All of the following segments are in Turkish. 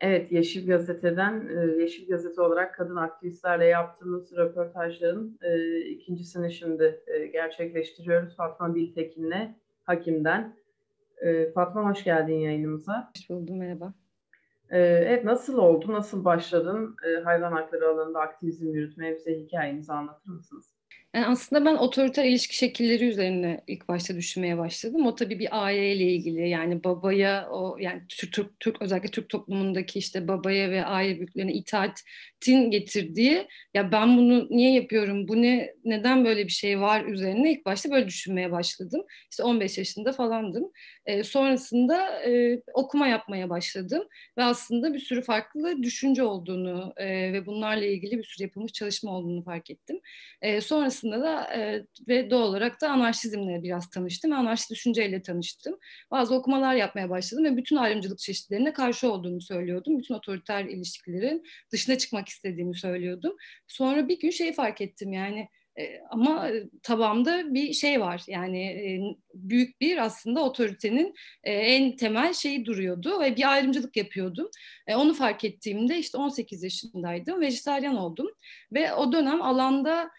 Evet, Yeşil Gazete'den, e, Yeşil Gazete olarak kadın aktivistlerle yaptığımız röportajların e, ikincisini şimdi e, gerçekleştiriyoruz. Fatma Biltekin'le Hakim'den. Fatma hoş geldin yayınımıza. Hoş buldum, merhaba. Evet, nasıl oldu, nasıl başladın hayvan hakları alanında aktivizm yürütmeye? Bize hikayenizi anlatır mısınız? Yani aslında ben otoriter ilişki şekilleri üzerine ilk başta düşünmeye başladım. O tabii bir aileyle ilgili yani babaya o yani Türk, Türk, Türk özellikle Türk toplumundaki işte babaya ve aile büyüklerine itaatin getirdiği ya ben bunu niye yapıyorum bu ne neden böyle bir şey var üzerine ilk başta böyle düşünmeye başladım. İşte 15 yaşında falandım. E, sonrasında e, okuma yapmaya başladım ve aslında bir sürü farklı düşünce olduğunu e, ve bunlarla ilgili bir sürü yapılmış çalışma olduğunu fark ettim. E, sonrasında da e, ve doğal olarak da anarşizmle biraz tanıştım. Anarşist düşünceyle tanıştım. Bazı okumalar yapmaya başladım ve bütün ayrımcılık çeşitlerine karşı olduğumu söylüyordum. Bütün otoriter ilişkilerin dışına çıkmak istediğimi söylüyordum. Sonra bir gün şey fark ettim yani ama tabamda bir şey var yani büyük bir aslında otoritenin en temel şeyi duruyordu ve bir ayrımcılık yapıyordum. Onu fark ettiğimde işte 18 yaşındaydım, vejetaryen oldum ve o dönem alanda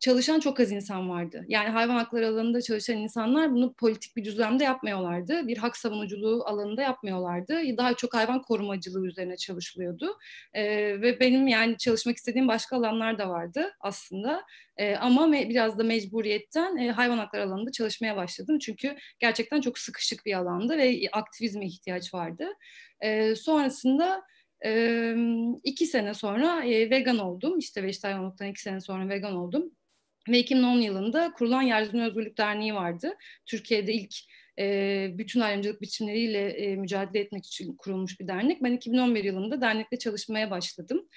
çalışan çok az insan vardı. Yani hayvan hakları alanında çalışan insanlar bunu politik bir düzlemde yapmıyorlardı. Bir hak savunuculuğu alanında yapmıyorlardı. Daha çok hayvan korumacılığı üzerine çalışılıyordu. E, ve benim yani çalışmak istediğim başka alanlar da vardı aslında. E, ama me- biraz da mecburiyetten e, hayvan hakları alanında çalışmaya başladım. Çünkü gerçekten çok sıkışık bir alandı ve aktivizme ihtiyaç vardı. E, sonrasında e, iki sene sonra e, vegan oldum. İşte vejetaryenlikten iki sene sonra vegan oldum. Ve 2010 yılında kurulan Yeryüzüne Özgürlük Derneği vardı. Türkiye'de ilk e, bütün ayrımcılık biçimleriyle e, mücadele etmek için kurulmuş bir dernek. Ben 2011 yılında dernekte çalışmaya başladım.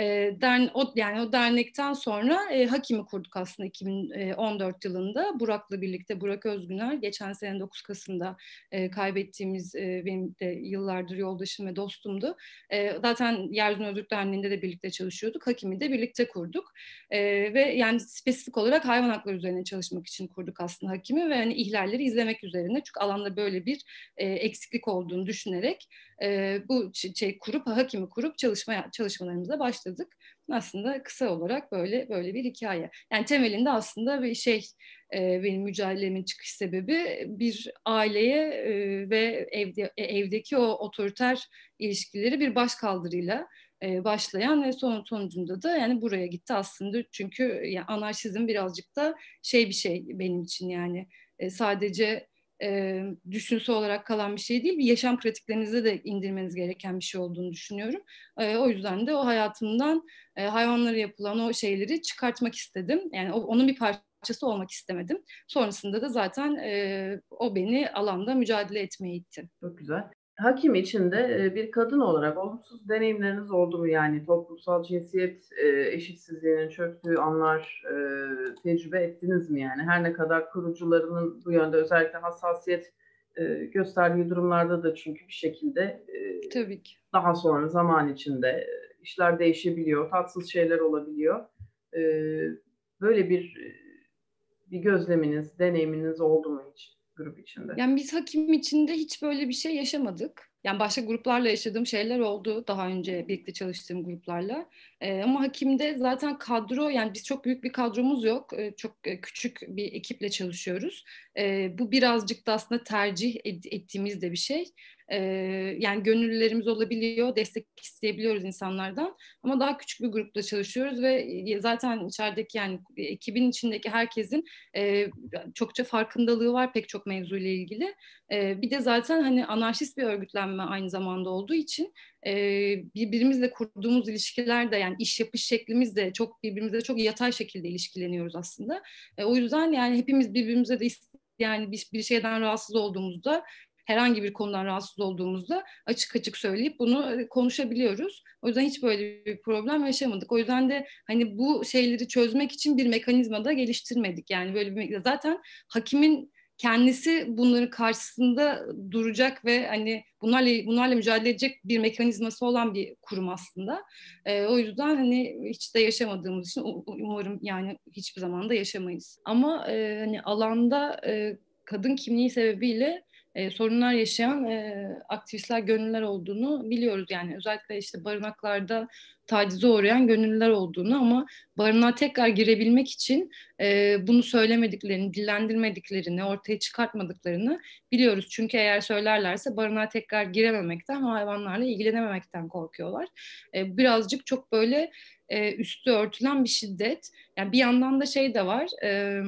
E, dern, o, yani o dernekten sonra e, Hakim'i kurduk aslında 2014 yılında. Burak'la birlikte Burak Özgüner geçen sene 9 Kasım'da e, kaybettiğimiz e, benim de yıllardır yoldaşım ve dostumdu. E, zaten Yeryüzüne Özgürlük Derneği'nde de birlikte çalışıyorduk. Hakim'i de birlikte kurduk. E, ve yani spesifik olarak hayvan hakları üzerine çalışmak için kurduk aslında Hakim'i ve hani ihlalleri izlemek üzerine. Çünkü alanda böyle bir e, eksiklik olduğunu düşünerek e, bu şey kurup Hakim'i kurup çalışmaya çalışmalarımıza başladık. Aslında kısa olarak böyle böyle bir hikaye. Yani temelinde aslında bir şey e, benim mücadelemin çıkış sebebi bir aileye e, ve evde e, evdeki o otoriter ilişkileri bir başkaldırıyla e, başlayan ve son sonucunda da yani buraya gitti aslında çünkü yani anarşizm birazcık da şey bir şey benim için yani e, sadece e, düşünsü olarak kalan bir şey değil, bir yaşam pratiklerinize de indirmeniz gereken bir şey olduğunu düşünüyorum. E, o yüzden de o hayatımdan e, hayvanlara yapılan o şeyleri çıkartmak istedim. Yani o, onun bir parçası olmak istemedim. Sonrasında da zaten e, o beni alanda mücadele etmeye itti. Çok güzel hakim içinde bir kadın olarak olumsuz deneyimleriniz oldu mu? Yani toplumsal cinsiyet eşitsizliğinin çöktüğü anlar tecrübe ettiniz mi yani? Her ne kadar kurucularının bu yönde özellikle hassasiyet gösterdiği durumlarda da çünkü bir şekilde Tabii ki. daha sonra zaman içinde işler değişebiliyor, tatsız şeyler olabiliyor. Böyle bir bir gözleminiz, deneyiminiz oldu mu hiç? Grup içinde? Yani biz hakim içinde hiç böyle bir şey yaşamadık. Yani başka gruplarla yaşadığım şeyler oldu daha önce birlikte çalıştığım gruplarla. Ee, ama Hakim'de zaten kadro yani biz çok büyük bir kadromuz yok. Ee, çok e, küçük bir ekiple çalışıyoruz. Ee, bu birazcık da aslında tercih et, ettiğimiz de bir şey. Ee, yani gönüllülerimiz olabiliyor, destek isteyebiliyoruz insanlardan. Ama daha küçük bir grupta çalışıyoruz ve e, zaten içerideki yani ekibin içindeki herkesin e, çokça farkındalığı var pek çok mevzuyla ilgili. E, bir de zaten hani anarşist bir örgütlenme aynı zamanda olduğu için e, birbirimizle kurduğumuz ilişkiler de yani iş yapış şeklimiz de çok birbirimizle çok yatay şekilde ilişkileniyoruz aslında. E, o yüzden yani hepimiz birbirimize de yani bir, bir şeyden rahatsız olduğumuzda herhangi bir konudan rahatsız olduğumuzda açık açık söyleyip bunu konuşabiliyoruz. O yüzden hiç böyle bir problem yaşamadık. O yüzden de hani bu şeyleri çözmek için bir mekanizma da geliştirmedik. Yani böyle bir zaten hakimin kendisi bunların karşısında duracak ve hani bunlarla bunlarla mücadele edecek bir mekanizması olan bir kurum aslında. E, o yüzden hani hiç de yaşamadığımız için umarım yani hiçbir zaman da yaşamayız. Ama e, hani alanda e, kadın kimliği sebebiyle e, sorunlar yaşayan e, aktivistler, gönüllüler olduğunu biliyoruz. Yani özellikle işte barınaklarda tacize uğrayan gönüllüler olduğunu ama barınağa tekrar girebilmek için e, bunu söylemediklerini, dillendirmediklerini, ortaya çıkartmadıklarını biliyoruz. Çünkü eğer söylerlerse barınağa tekrar girememekten, hayvanlarla ilgilenememekten korkuyorlar. E, birazcık çok böyle e, üstü örtülen bir şiddet. Yani bir yandan da şey de var. E,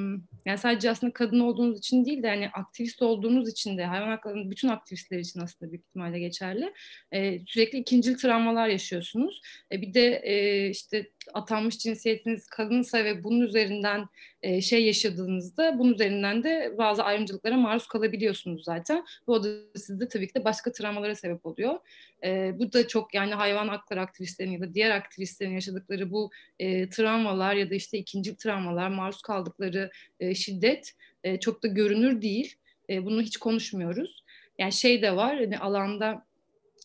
yani sadece aslında kadın olduğunuz için değil de yani aktivist olduğunuz için de hayvan haklarının bütün aktivistler için aslında büyük ihtimalle geçerli. E, sürekli ikincil travmalar yaşıyorsunuz. E, bir de e, işte atanmış cinsiyetiniz kadınsa ve bunun üzerinden e, şey yaşadığınızda bunun üzerinden de bazı ayrımcılıklara maruz kalabiliyorsunuz zaten. Bu da sizde tabii ki de başka travmalara sebep oluyor. E, bu da çok yani hayvan hakları aktivistlerinin ya da diğer aktivistlerin yaşadıkları bu e, travmalar ya da işte ikinci travmalar, maruz kaldıkları e, şiddet e, çok da görünür değil. E, bunu hiç konuşmuyoruz. Yani şey de var hani alanda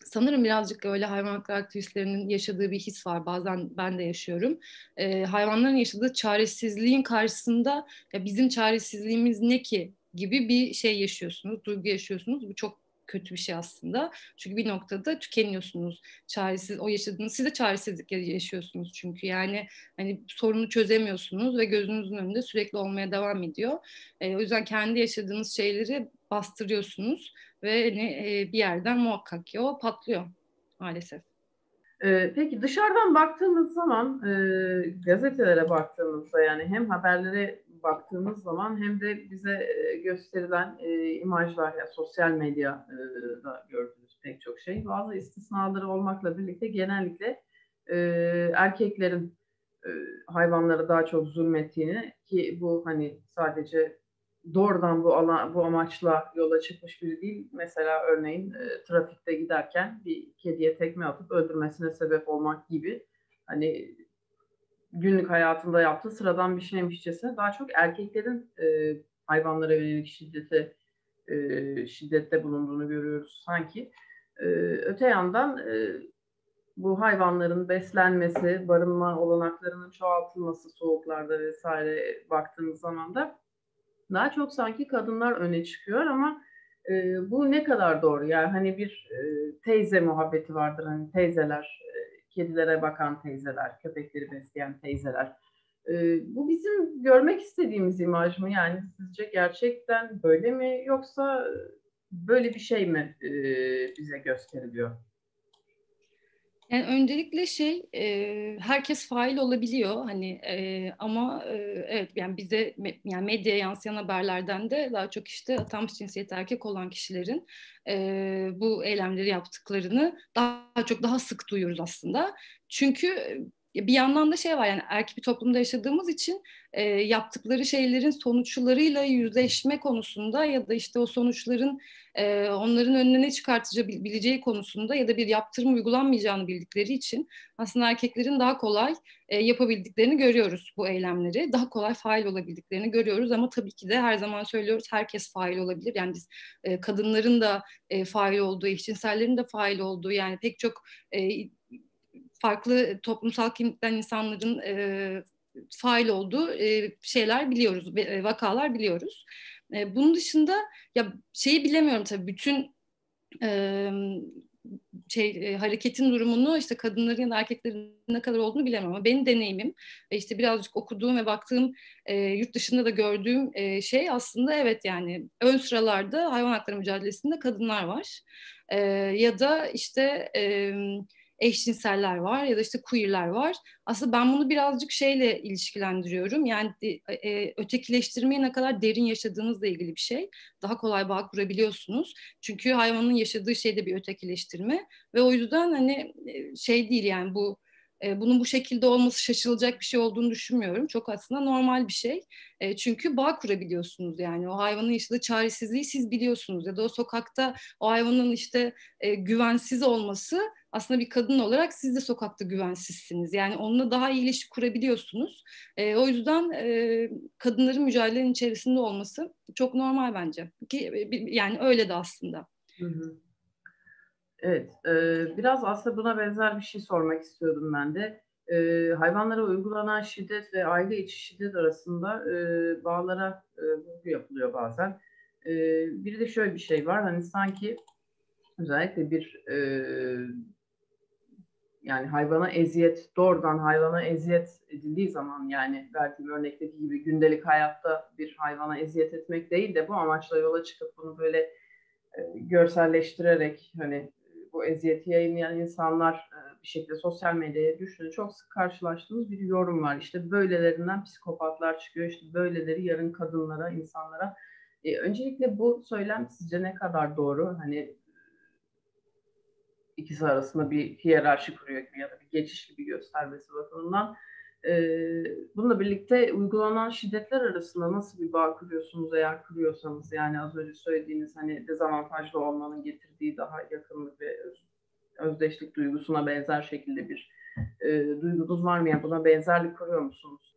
sanırım birazcık öyle hayvan hakları aktivistlerinin yaşadığı bir his var. Bazen ben de yaşıyorum. E, hayvanların yaşadığı çaresizliğin karşısında ya bizim çaresizliğimiz ne ki gibi bir şey yaşıyorsunuz, duygu yaşıyorsunuz. Bu çok kötü bir şey aslında. Çünkü bir noktada tükeniyorsunuz. Çaresiz o yaşadığınız siz de çaresizlik yaşıyorsunuz çünkü. Yani hani sorunu çözemiyorsunuz ve gözünüzün önünde sürekli olmaya devam ediyor. E, o yüzden kendi yaşadığınız şeyleri bastırıyorsunuz ve hani, e, bir yerden muhakkak ki o patlıyor maalesef. Ee, peki dışarıdan baktığımız zaman e, gazetelere baktığımızda yani hem haberlere baktığımız zaman hem de bize e, gösterilen e, imajlar ya sosyal medyada gördüğümüz pek çok şey bazı istisnaları olmakla birlikte genellikle e, erkeklerin e, hayvanlara daha çok zulmettiğini ki bu hani sadece doğrudan bu alan, bu amaçla yola çıkmış biri değil. Mesela örneğin e, trafikte giderken bir kediye tekme atıp öldürmesine sebep olmak gibi hani günlük hayatında yaptığı sıradan bir şeymişçesine daha çok erkeklerin e, hayvanlara yönelik şiddete e, şiddette bulunduğunu görüyoruz sanki. E, öte yandan e, bu hayvanların beslenmesi, barınma olanaklarının çoğaltılması soğuklarda vesaire baktığımız zaman da daha çok sanki kadınlar öne çıkıyor ama e, bu ne kadar doğru? Yani hani bir e, teyze muhabbeti vardır hani teyzeler, e, kedilere bakan teyzeler, köpekleri besleyen teyzeler. E, bu bizim görmek istediğimiz imaj mı? Yani sizce gerçekten böyle mi yoksa böyle bir şey mi e, bize gösteriliyor? Yani öncelikle şey e, herkes fail olabiliyor hani e, ama e, evet yani bize yani medyaya yansıyan haberlerden de daha çok işte atanmış cinsiyet erkek olan kişilerin e, bu eylemleri yaptıklarını daha çok daha sık duyuyoruz aslında. Çünkü bir yandan da şey var yani erkek bir toplumda yaşadığımız için e, yaptıkları şeylerin sonuçlarıyla yüzleşme konusunda ya da işte o sonuçların e, onların önüne ne çıkartabileceği konusunda ya da bir yaptırım uygulanmayacağını bildikleri için aslında erkeklerin daha kolay e, yapabildiklerini görüyoruz bu eylemleri. Daha kolay fail olabildiklerini görüyoruz ama tabii ki de her zaman söylüyoruz herkes fail olabilir. Yani biz e, kadınların da e, fail olduğu, eşcinsellerin de fail olduğu yani pek çok e, farklı toplumsal kimlikten insanların e, fail olduğu e, şeyler biliyoruz, e, vakalar biliyoruz. E, bunun dışında ya şeyi bilemiyorum tabii bütün e, şey e, hareketin durumunu işte kadınların ya da erkeklerin ne kadar olduğunu bilemem ama benim deneyimim ve işte birazcık okuduğum ve baktığım e, yurt dışında da gördüğüm e, şey aslında evet yani ön sıralarda hayvan hakları mücadelesinde kadınlar var e, ya da işte e, eşcinseller var ya da işte queerler var. Aslında ben bunu birazcık şeyle ilişkilendiriyorum. Yani e, e, ötekileştirmeyi ne kadar derin yaşadığınızla ilgili bir şey. Daha kolay bağ kurabiliyorsunuz. Çünkü hayvanın yaşadığı şey de bir ötekileştirme ve o yüzden hani e, şey değil yani bu e, bunun bu şekilde olması şaşılacak bir şey olduğunu düşünmüyorum. Çok aslında normal bir şey. E, çünkü bağ kurabiliyorsunuz yani. O hayvanın yaşadığı çaresizliği siz biliyorsunuz. Ya da o sokakta o hayvanın işte e, güvensiz olması aslında bir kadın olarak siz de sokakta güvensizsiniz. Yani onunla daha iyi ilişki kurabiliyorsunuz. E, o yüzden e, kadınların mücadelenin içerisinde olması çok normal bence. Ki, yani öyle de aslında. Hı hı. Evet, e, biraz aslında buna benzer bir şey sormak istiyordum ben de. E, hayvanlara uygulanan şiddet ve aile içi şiddet arasında e, bağlara e, yapılıyor bazen. E, bir de şöyle bir şey var. Hani sanki özellikle bir e, yani hayvana eziyet, doğrudan hayvana eziyet edildiği zaman yani verdiğim örnekteki gibi gündelik hayatta bir hayvana eziyet etmek değil de bu amaçla yola çıkıp bunu böyle e, görselleştirerek hani bu eziyeti yayınlayan insanlar e, bir şekilde sosyal medyaya düştüğünü çok sık karşılaştığımız bir yorum var. İşte böylelerinden psikopatlar çıkıyor, işte böyleleri yarın kadınlara, insanlara. E, öncelikle bu söylem sizce ne kadar doğru? Hani ikisi arasında bir hiyerarşi kuruyor gibi ya da bir geçiş gibi göstermesi bakımından. Bununla birlikte uygulanan şiddetler arasında nasıl bir bağ kuruyorsunuz eğer kuruyorsanız yani az önce söylediğiniz hani dezavantajlı olmanın getirdiği daha yakınlık ve özdeşlik duygusuna benzer şekilde bir e, duygunuz var mı? Yani buna benzerlik kuruyor musunuz?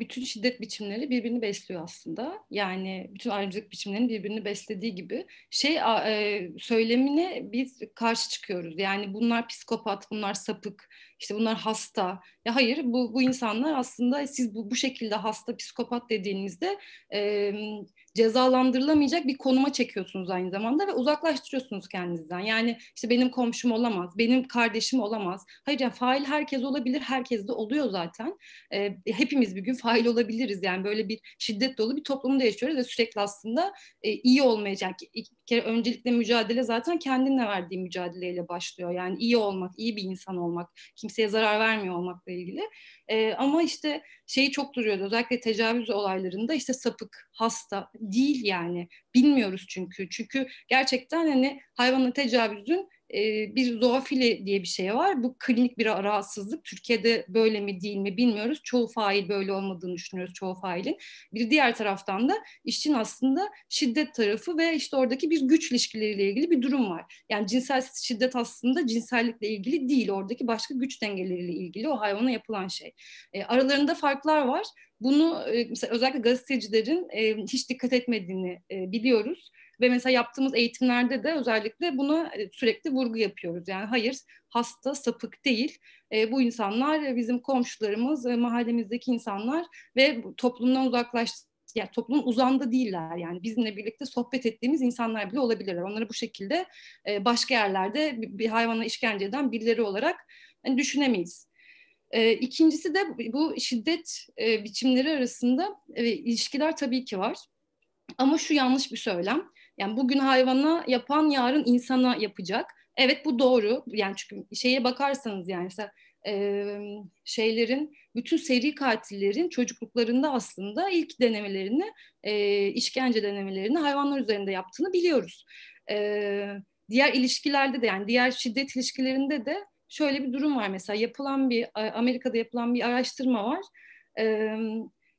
Bütün şiddet biçimleri birbirini besliyor aslında. Yani bütün ayrımcılık biçimlerinin birbirini beslediği gibi şey e, söylemine biz karşı çıkıyoruz. Yani bunlar psikopat, bunlar sapık, işte bunlar hasta. Ya hayır bu bu insanlar aslında siz bu bu şekilde hasta, psikopat dediğinizde e, cezalandırılamayacak bir konuma çekiyorsunuz aynı zamanda ve uzaklaştırıyorsunuz kendinizden. Yani işte benim komşum olamaz, benim kardeşim olamaz. Hayır yani fail herkes olabilir, herkes de oluyor zaten. E, hepimiz bir gün fail olabiliriz. Yani böyle bir şiddet dolu bir toplumda yaşıyoruz ve sürekli aslında e, iyi olmaya, yani bir kere öncelikle mücadele zaten kendinle verdiği mücadeleyle başlıyor. Yani iyi olmak, iyi bir insan olmak, kimseye zarar vermiyor olmakla ilgili. E, ama işte şeyi çok duruyordu özellikle tecavüz olaylarında işte sapık, hasta değil yani. Bilmiyoruz çünkü. Çünkü gerçekten hani hayvanın tecavüzün bir zoofili diye bir şey var. Bu klinik bir rahatsızlık. Türkiye'de böyle mi değil mi bilmiyoruz. Çoğu fail böyle olmadığını düşünüyoruz çoğu failin. Bir diğer taraftan da işin aslında şiddet tarafı ve işte oradaki bir güç ilişkileriyle ilgili bir durum var. Yani cinsel şiddet aslında cinsellikle ilgili değil. Oradaki başka güç dengeleriyle ilgili o hayvana yapılan şey. Aralarında farklar var. Bunu mesela özellikle gazetecilerin hiç dikkat etmediğini biliyoruz. Ve mesela yaptığımız eğitimlerde de özellikle buna e, sürekli vurgu yapıyoruz. Yani hayır hasta, sapık değil. E, bu insanlar bizim komşularımız, e, mahallemizdeki insanlar ve toplumdan uzaklaştı yani toplumun uzanda değiller yani bizimle birlikte sohbet ettiğimiz insanlar bile olabilirler. Onları bu şekilde e, başka yerlerde bir, bir hayvana işkence eden birileri olarak hani düşünemeyiz. E, ikincisi de bu şiddet e, biçimleri arasında e, ilişkiler tabii ki var. Ama şu yanlış bir söylem. Yani bugün hayvana yapan yarın insana yapacak. Evet bu doğru. Yani çünkü şeye bakarsanız yani mesela e, şeylerin bütün seri katillerin çocukluklarında aslında ilk denemelerini e, işkence denemelerini hayvanlar üzerinde yaptığını biliyoruz. E, diğer ilişkilerde de yani diğer şiddet ilişkilerinde de şöyle bir durum var mesela yapılan bir Amerika'da yapılan bir araştırma var.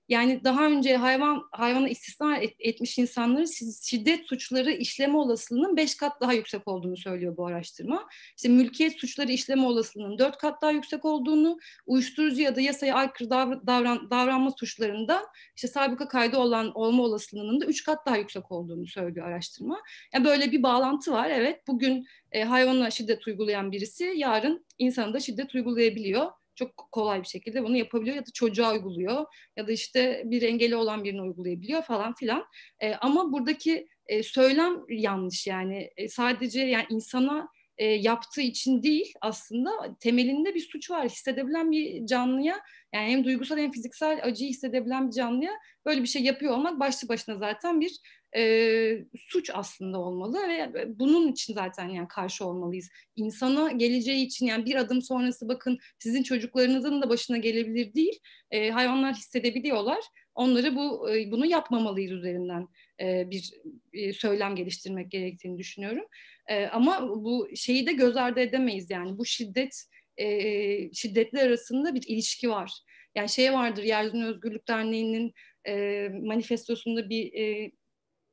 Yani daha önce hayvan hayvanı istismar et, etmiş insanların şiddet suçları işleme olasılığının beş kat daha yüksek olduğunu söylüyor bu araştırma. İşte mülkiyet suçları işleme olasılığının dört kat daha yüksek olduğunu, uyuşturucu ya da yasaya aykırı davran, davran, davranma suçlarında işte sabıka kaydı olan olma olasılığının da üç kat daha yüksek olduğunu söylüyor araştırma. Yani böyle bir bağlantı var. Evet bugün e, hayvana şiddet uygulayan birisi yarın insana da şiddet uygulayabiliyor çok kolay bir şekilde bunu yapabiliyor ya da çocuğa uyguluyor ya da işte bir engeli olan birine uygulayabiliyor falan filan. E, ama buradaki e, söylem yanlış yani e, sadece yani insana e, yaptığı için değil aslında temelinde bir suç var. Hissedebilen bir canlıya yani hem duygusal hem fiziksel acıyı hissedebilen bir canlıya böyle bir şey yapıyor olmak başlı başına zaten bir e, suç aslında olmalı ve bunun için zaten yani karşı olmalıyız. İnsana geleceği için yani bir adım sonrası bakın sizin çocuklarınızın da başına gelebilir değil. E, hayvanlar hissedebiliyorlar. Onları bu e, bunu yapmamalıyız üzerinden e, bir, bir söylem geliştirmek gerektiğini düşünüyorum. E, ama bu şeyi de göz ardı edemeyiz yani bu şiddet e, şiddetler arasında bir ilişki var. Yani şey vardır Yeryüzünü Özgürlük Derneği'nin e, manifestosunda bir e,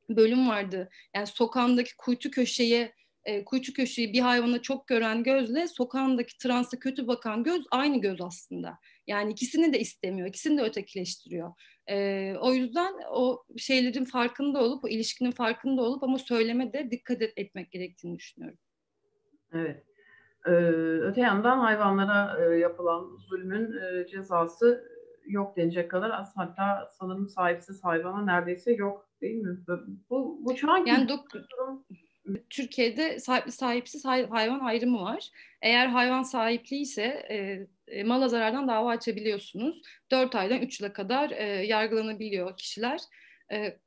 bölüm vardı. Yani sokağındaki kuytu köşeye e, kuytu köşeyi bir hayvana çok gören gözle sokağındaki transa kötü bakan göz aynı göz aslında. Yani ikisini de istemiyor, ikisini de ötekileştiriyor. E, o yüzden o şeylerin farkında olup, o ilişkinin farkında olup ama söyleme de dikkat et, etmek gerektiğini düşünüyorum. Evet. Ee, öte yandan hayvanlara e, yapılan zulmün e, cezası yok denecek kadar hatta sanırım sahipsiz hayvana neredeyse yok değil mi? Bu, bu şu anki yani dok- Türkiye'de sahipli sahipsiz hayvan ayrımı var. Eğer hayvan sahipliği ise e, e, mala zarardan dava açabiliyorsunuz. 4 aydan 3 yıla kadar e, yargılanabiliyor kişiler. E,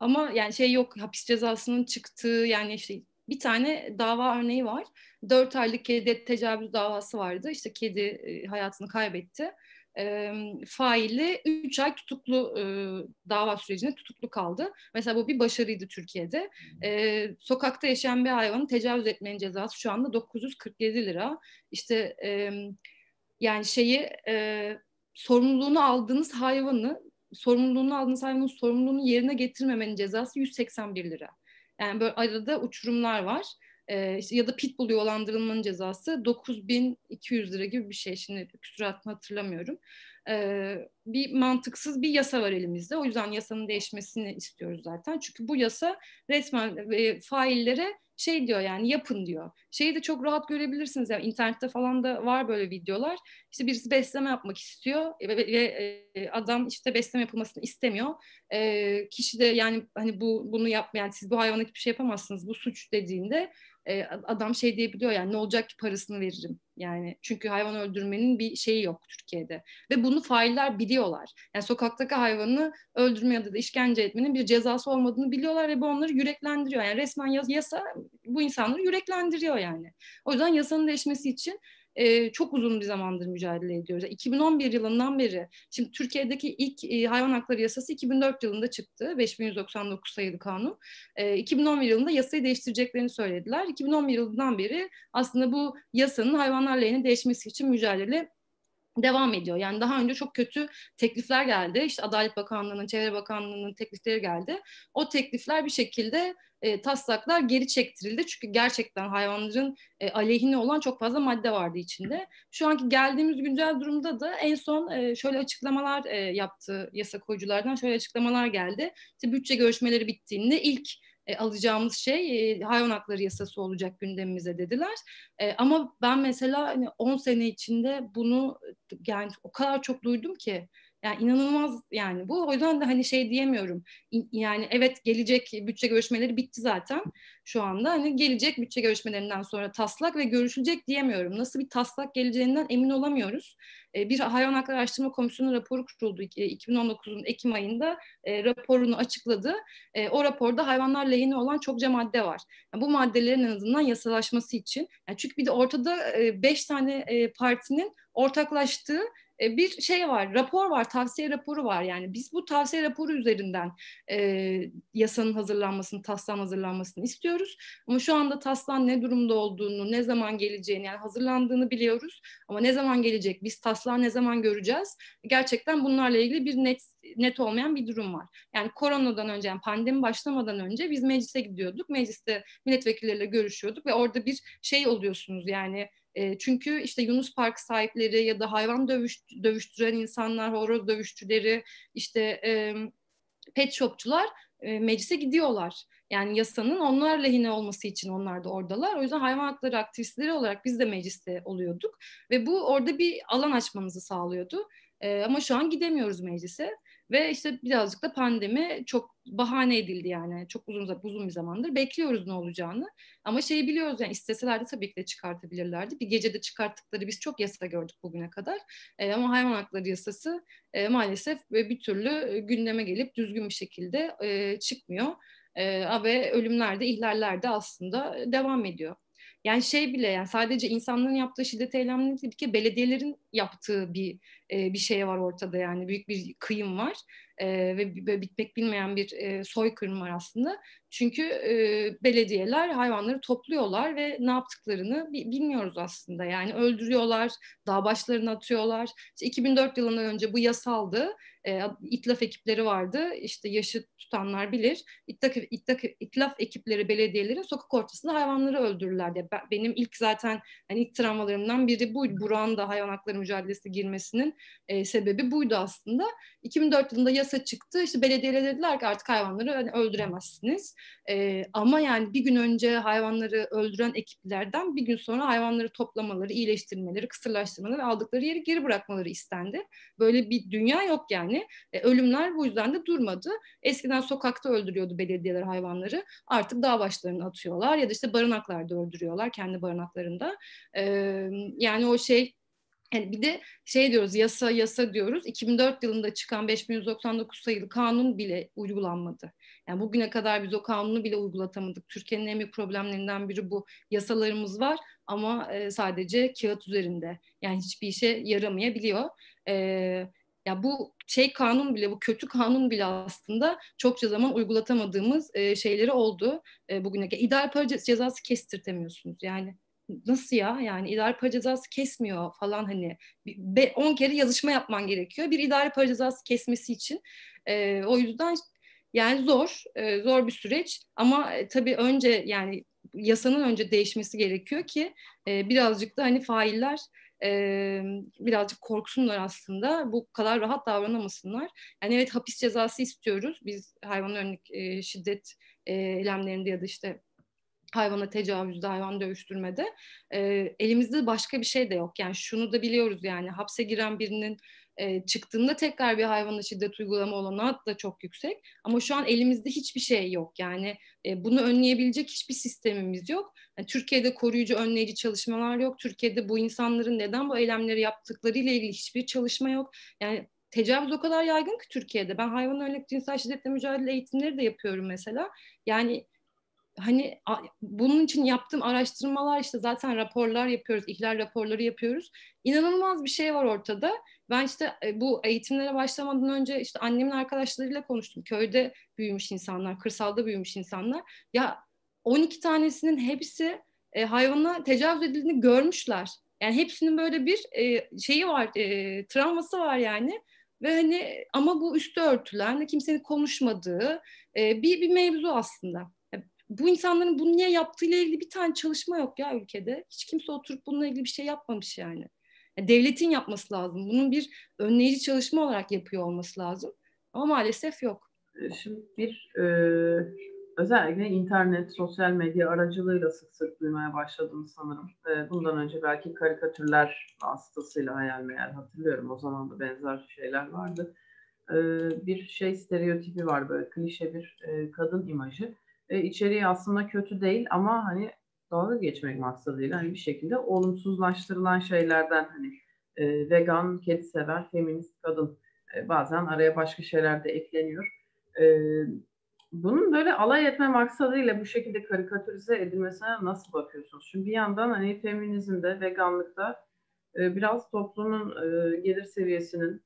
ama yani şey yok hapis cezasının çıktığı yani işte bir tane dava örneği var. 4 aylık kedi tecavüz davası vardı. İşte kedi e, hayatını kaybetti e, faili 3 ay tutuklu e, dava sürecinde tutuklu kaldı. Mesela bu bir başarıydı Türkiye'de. E, sokakta yaşayan bir hayvanı tecavüz etmenin cezası şu anda 947 lira. İşte e, yani şeyi e, sorumluluğunu aldığınız hayvanı sorumluluğunu aldığınız hayvanın sorumluluğunu yerine getirmemenin cezası 181 lira. Yani böyle arada uçurumlar var. E, işte ya da pitbull yuvalandırılmanın cezası 9200 lira gibi bir şey. Şimdi küsuratını hatırlamıyorum. E, bir mantıksız bir yasa var elimizde. O yüzden yasanın değişmesini istiyoruz zaten. Çünkü bu yasa resmen e, faillere şey diyor yani yapın diyor. Şeyi de çok rahat görebilirsiniz. Yani internette falan da var böyle videolar. İşte birisi besleme yapmak istiyor ve, ve e, adam işte besleme yapılmasını istemiyor. E, kişi de yani hani bu bunu yapmayan siz bu hayvana hiçbir şey yapamazsınız. Bu suç dediğinde e, adam şey diyebiliyor yani ne olacak ki parasını veririm. Yani çünkü hayvan öldürmenin bir şeyi yok Türkiye'de. Ve bunu failler biliyorlar. Yani sokaktaki hayvanı öldürme ya da işkence etmenin bir cezası olmadığını biliyorlar ve bu onları yüreklendiriyor. Yani resmen yasa bu insanları yüreklendiriyor yani. O yüzden yasanın değişmesi için e, çok uzun bir zamandır mücadele ediyoruz. Yani 2011 yılından beri, şimdi Türkiye'deki ilk e, hayvan hakları yasası 2004 yılında çıktı. 5199 sayılı kanun. E, 2011 yılında yasayı değiştireceklerini söylediler. 2011 yılından beri aslında bu yasanın hayvanlar lehine değişmesi için mücadele devam ediyor. Yani daha önce çok kötü teklifler geldi. İşte Adalet Bakanlığı'nın, Çevre Bakanlığı'nın teklifleri geldi. O teklifler bir şekilde e, taslaklar geri çektirildi. Çünkü gerçekten hayvanların e, aleyhine olan çok fazla madde vardı içinde. Şu anki geldiğimiz güncel durumda da en son e, şöyle açıklamalar e, yaptı yasa koyuculardan şöyle açıklamalar geldi. İşte bütçe görüşmeleri bittiğinde ilk e, alacağımız şey e, hayvan hakları yasası olacak gündemimize dediler. E, ama ben mesela hani 10 sene içinde bunu yani o kadar çok duydum ki yani inanılmaz yani bu. O yüzden de hani şey diyemiyorum. Yani evet gelecek bütçe görüşmeleri bitti zaten şu anda. Hani gelecek bütçe görüşmelerinden sonra taslak ve görüşülecek diyemiyorum. Nasıl bir taslak geleceğinden emin olamıyoruz. Ee, bir hayvan hakları araştırma komisyonu raporu kuruldu 2019'un Ekim ayında e, raporunu açıkladı. E, o raporda hayvanlar lehine olan çokça madde var. Yani bu maddelerin en azından yasalaşması için. Yani çünkü bir de ortada e, beş tane partinin ortaklaştığı e, bir şey var, rapor var, tavsiye raporu var. Yani biz bu tavsiye raporu üzerinden e, yasanın hazırlanmasını, taslağın hazırlanmasını istiyoruz. Ama şu anda taslağın ne durumda olduğunu, ne zaman geleceğini, yani hazırlandığını biliyoruz. Ama ne zaman gelecek, biz taslağı ne zaman göreceğiz? Gerçekten bunlarla ilgili bir net net olmayan bir durum var. Yani koronadan önce, yani pandemi başlamadan önce biz meclise gidiyorduk. Mecliste milletvekilleriyle görüşüyorduk ve orada bir şey oluyorsunuz yani e, çünkü işte Yunus Park sahipleri ya da hayvan dövüş, dövüştüren insanlar, horoz dövüşçüleri, işte e, pet shopçular e, meclise gidiyorlar. Yani yasanın onlar lehine olması için onlar da oradalar. O yüzden hayvan hakları aktivistleri olarak biz de mecliste oluyorduk. Ve bu orada bir alan açmamızı sağlıyordu. E, ama şu an gidemiyoruz meclise. Ve işte birazcık da pandemi çok bahane edildi yani. Çok uzun uzun bir zamandır. Bekliyoruz ne olacağını. Ama şeyi biliyoruz yani isteseler de tabii ki de çıkartabilirlerdi. Bir gecede çıkarttıkları biz çok yasa gördük bugüne kadar. E, ama hayvan hakları yasası e, maalesef bir türlü gündeme gelip düzgün bir şekilde e, çıkmıyor. E, ve ölümler de ihlaller de aslında devam ediyor. Yani şey bile yani sadece insanların yaptığı şiddet eylemleri değil ki belediyelerin yaptığı bir e, bir şey var ortada yani büyük bir kıyım var e, ve bitmek bilmeyen bir e, soykırım var aslında. Çünkü e, belediyeler hayvanları topluyorlar ve ne yaptıklarını bilmiyoruz aslında. Yani öldürüyorlar, dağ başlarına atıyorlar. İşte 2004 yılından önce bu yasaldı. E, itlaf ekipleri vardı. İşte yaşı tutanlar bilir. İtlaf, itlaf, itlaf ekipleri belediyelerin sokak ortasında hayvanları öldürürlerdi. Ben, benim ilk zaten hani ilk travmalarımdan biri bu. Burak'ın da hayvan hakları mücadelesi girmesinin e, sebebi buydu aslında. 2004 yılında yasa çıktı. İşte belediyeler dediler ki artık hayvanları hani öldüremezsiniz. E, ama yani bir gün önce hayvanları öldüren ekiplerden bir gün sonra hayvanları toplamaları, iyileştirmeleri, kısırlaştırmaları ve aldıkları yeri geri bırakmaları istendi. Böyle bir dünya yok yani. E, ölümler bu yüzden de durmadı. Eskiden sokakta öldürüyordu belediyeler hayvanları. Artık dağ başlarına atıyorlar ya da işte barınaklarda öldürüyorlar kendi barınaklarında. E, yani o şey yani bir de şey diyoruz yasa yasa diyoruz. 2004 yılında çıkan 5199 sayılı kanun bile uygulanmadı. Yani bugüne kadar biz o kanunu bile uygulatamadık. Türkiye'nin en büyük problemlerinden biri bu. Yasalarımız var ama e, sadece kağıt üzerinde. Yani hiçbir işe yaramayabiliyor. E, ya bu şey kanun bile, bu kötü kanun bile aslında çokça zaman uygulatamadığımız e, şeyleri oldu e, bugüne. İdeal para cezası kestirtemiyorsunuz. Yani nasıl ya? Yani idare para cezası kesmiyor falan hani. 10 kere yazışma yapman gerekiyor. Bir idare para cezası kesmesi için. E, o yüzden yani zor e, zor bir süreç. Ama e, tabii önce yani yasanın önce değişmesi gerekiyor ki e, birazcık da hani failler e, birazcık korksunlar aslında. Bu kadar rahat davranamasınlar. Yani evet hapis cezası istiyoruz. Biz hayvan örnek e, şiddet e, eylemlerinde ya da işte hayvana tecavüzde, hayvan dövüştürmede e, elimizde başka bir şey de yok. Yani şunu da biliyoruz yani hapse giren birinin e, çıktığında tekrar bir hayvana şiddet uygulama olanağı da çok yüksek. Ama şu an elimizde hiçbir şey yok. Yani e, bunu önleyebilecek hiçbir sistemimiz yok. Yani Türkiye'de koruyucu, önleyici çalışmalar yok. Türkiye'de bu insanların neden bu eylemleri yaptıkları ile ilgili hiçbir çalışma yok. Yani tecavüz o kadar yaygın ki Türkiye'de. Ben hayvan örnek cinsel şiddetle mücadele eğitimleri de yapıyorum mesela. Yani hani bunun için yaptığım araştırmalar işte zaten raporlar yapıyoruz, ihlal raporları yapıyoruz. İnanılmaz bir şey var ortada. Ben işte e, bu eğitimlere başlamadan önce işte annemin arkadaşlarıyla konuştum. Köyde büyümüş insanlar, kırsalda büyümüş insanlar. Ya 12 tanesinin hepsi e, hayvana tecavüz edildiğini görmüşler. Yani hepsinin böyle bir e, şeyi var, e, travması var yani. Ve hani ama bu üstü örtülen, kimsenin konuşmadığı e, bir, bir mevzu aslında bu insanların bunu niye yaptığıyla ilgili bir tane çalışma yok ya ülkede. Hiç kimse oturup bununla ilgili bir şey yapmamış yani. yani devletin yapması lazım. Bunun bir önleyici çalışma olarak yapıyor olması lazım. Ama maalesef yok. E, şimdi bir e, özellikle internet, sosyal medya aracılığıyla sık sık duymaya başladım sanırım. E, bundan önce belki karikatürler vasıtasıyla hayal meyal hatırlıyorum. O zaman da benzer şeyler vardı. E, bir şey stereotipi var böyle klişe bir e, kadın imajı e, içeriği aslında kötü değil ama hani dalga geçmek maksadıyla hani bir şekilde olumsuzlaştırılan şeylerden hani e, vegan, kedi sever, feminist kadın e, bazen araya başka şeyler de ekleniyor. E, bunun böyle alay etme maksadıyla bu şekilde karikatürize edilmesine nasıl bakıyorsunuz? Çünkü bir yandan hani feminizmde, veganlıkta e, biraz toplumun e, gelir seviyesinin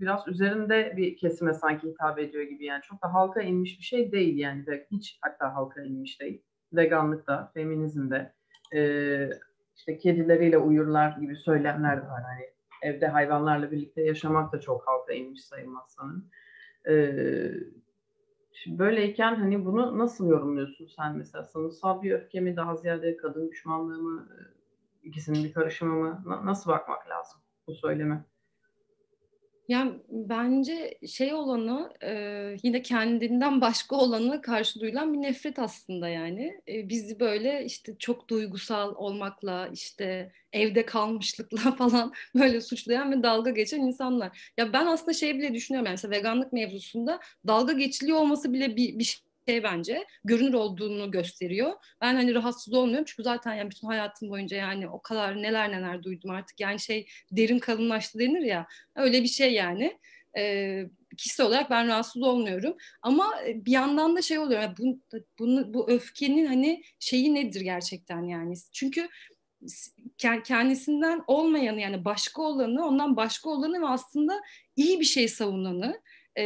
biraz üzerinde bir kesime sanki hitap ediyor gibi yani çok da halka inmiş bir şey değil yani hiç hatta halka inmiş değil. Veganlıkta, feminizmde, e, işte kedileriyle uyurlar gibi söylemler de var. Hani evde hayvanlarla birlikte yaşamak da çok halka inmiş sayılmaz sanırım. E, şimdi böyleyken hani bunu nasıl yorumluyorsun sen mesela? Sanırsal bir öfke mi daha ziyade kadın düşmanlığı mı? ikisinin bir karışımı mı? nasıl bakmak lazım bu söyleme? Yani bence şey olanı e, yine kendinden başka olanı karşı duyulan bir nefret aslında yani. E, bizi böyle işte çok duygusal olmakla işte evde kalmışlıkla falan böyle suçlayan ve dalga geçen insanlar. Ya ben aslında şey bile düşünüyorum yani mesela veganlık mevzusunda dalga geçiliyor olması bile bir, bir şey bence görünür olduğunu gösteriyor. Ben hani rahatsız olmuyorum çünkü zaten yani bütün hayatım boyunca yani o kadar neler neler duydum artık. Yani şey derin kalınlaştı denir ya öyle bir şey yani. Ee, kişisel olarak ben rahatsız olmuyorum. Ama bir yandan da şey oluyor. Yani bu, bunu, bu öfkenin hani şeyi nedir gerçekten yani? Çünkü kendisinden olmayanı yani başka olanı ondan başka olanı ve aslında iyi bir şey savunanı e,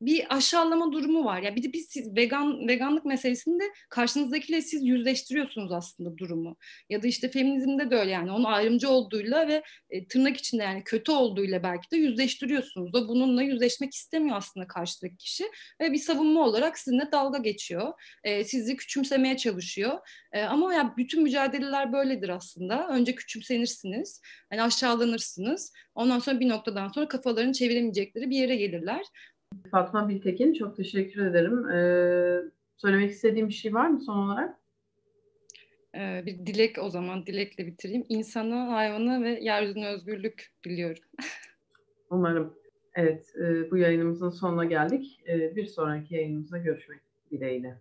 bir aşağılama durumu var. Ya yani bir de biz siz vegan veganlık meselesinde karşınızdakiyle siz yüzleştiriyorsunuz aslında durumu. Ya da işte feminizmde de öyle yani onun ayrımcı olduğuyla ve e, tırnak içinde yani kötü olduğuyla belki de yüzleştiriyorsunuz. O bununla yüzleşmek istemiyor aslında karşıdaki kişi ve bir savunma olarak sizinle dalga geçiyor. E, sizi küçümsemeye çalışıyor. E, ama ya bütün mücadeleler böyledir aslında. Önce küçümsenirsiniz, yani aşağılanırsınız. Ondan sonra bir noktadan sonra kafalarını çeviremeyecekleri bir yere gelirler. Fatma Biltekin çok teşekkür ederim. Ee, söylemek istediğim bir şey var mı son olarak? Ee, bir dilek o zaman dilekle bitireyim. İnsana, hayvana ve yeryüzüne özgürlük diliyorum. Umarım. Evet, e, bu yayınımızın sonuna geldik. E, bir sonraki yayınımızda görüşmek dileğiyle.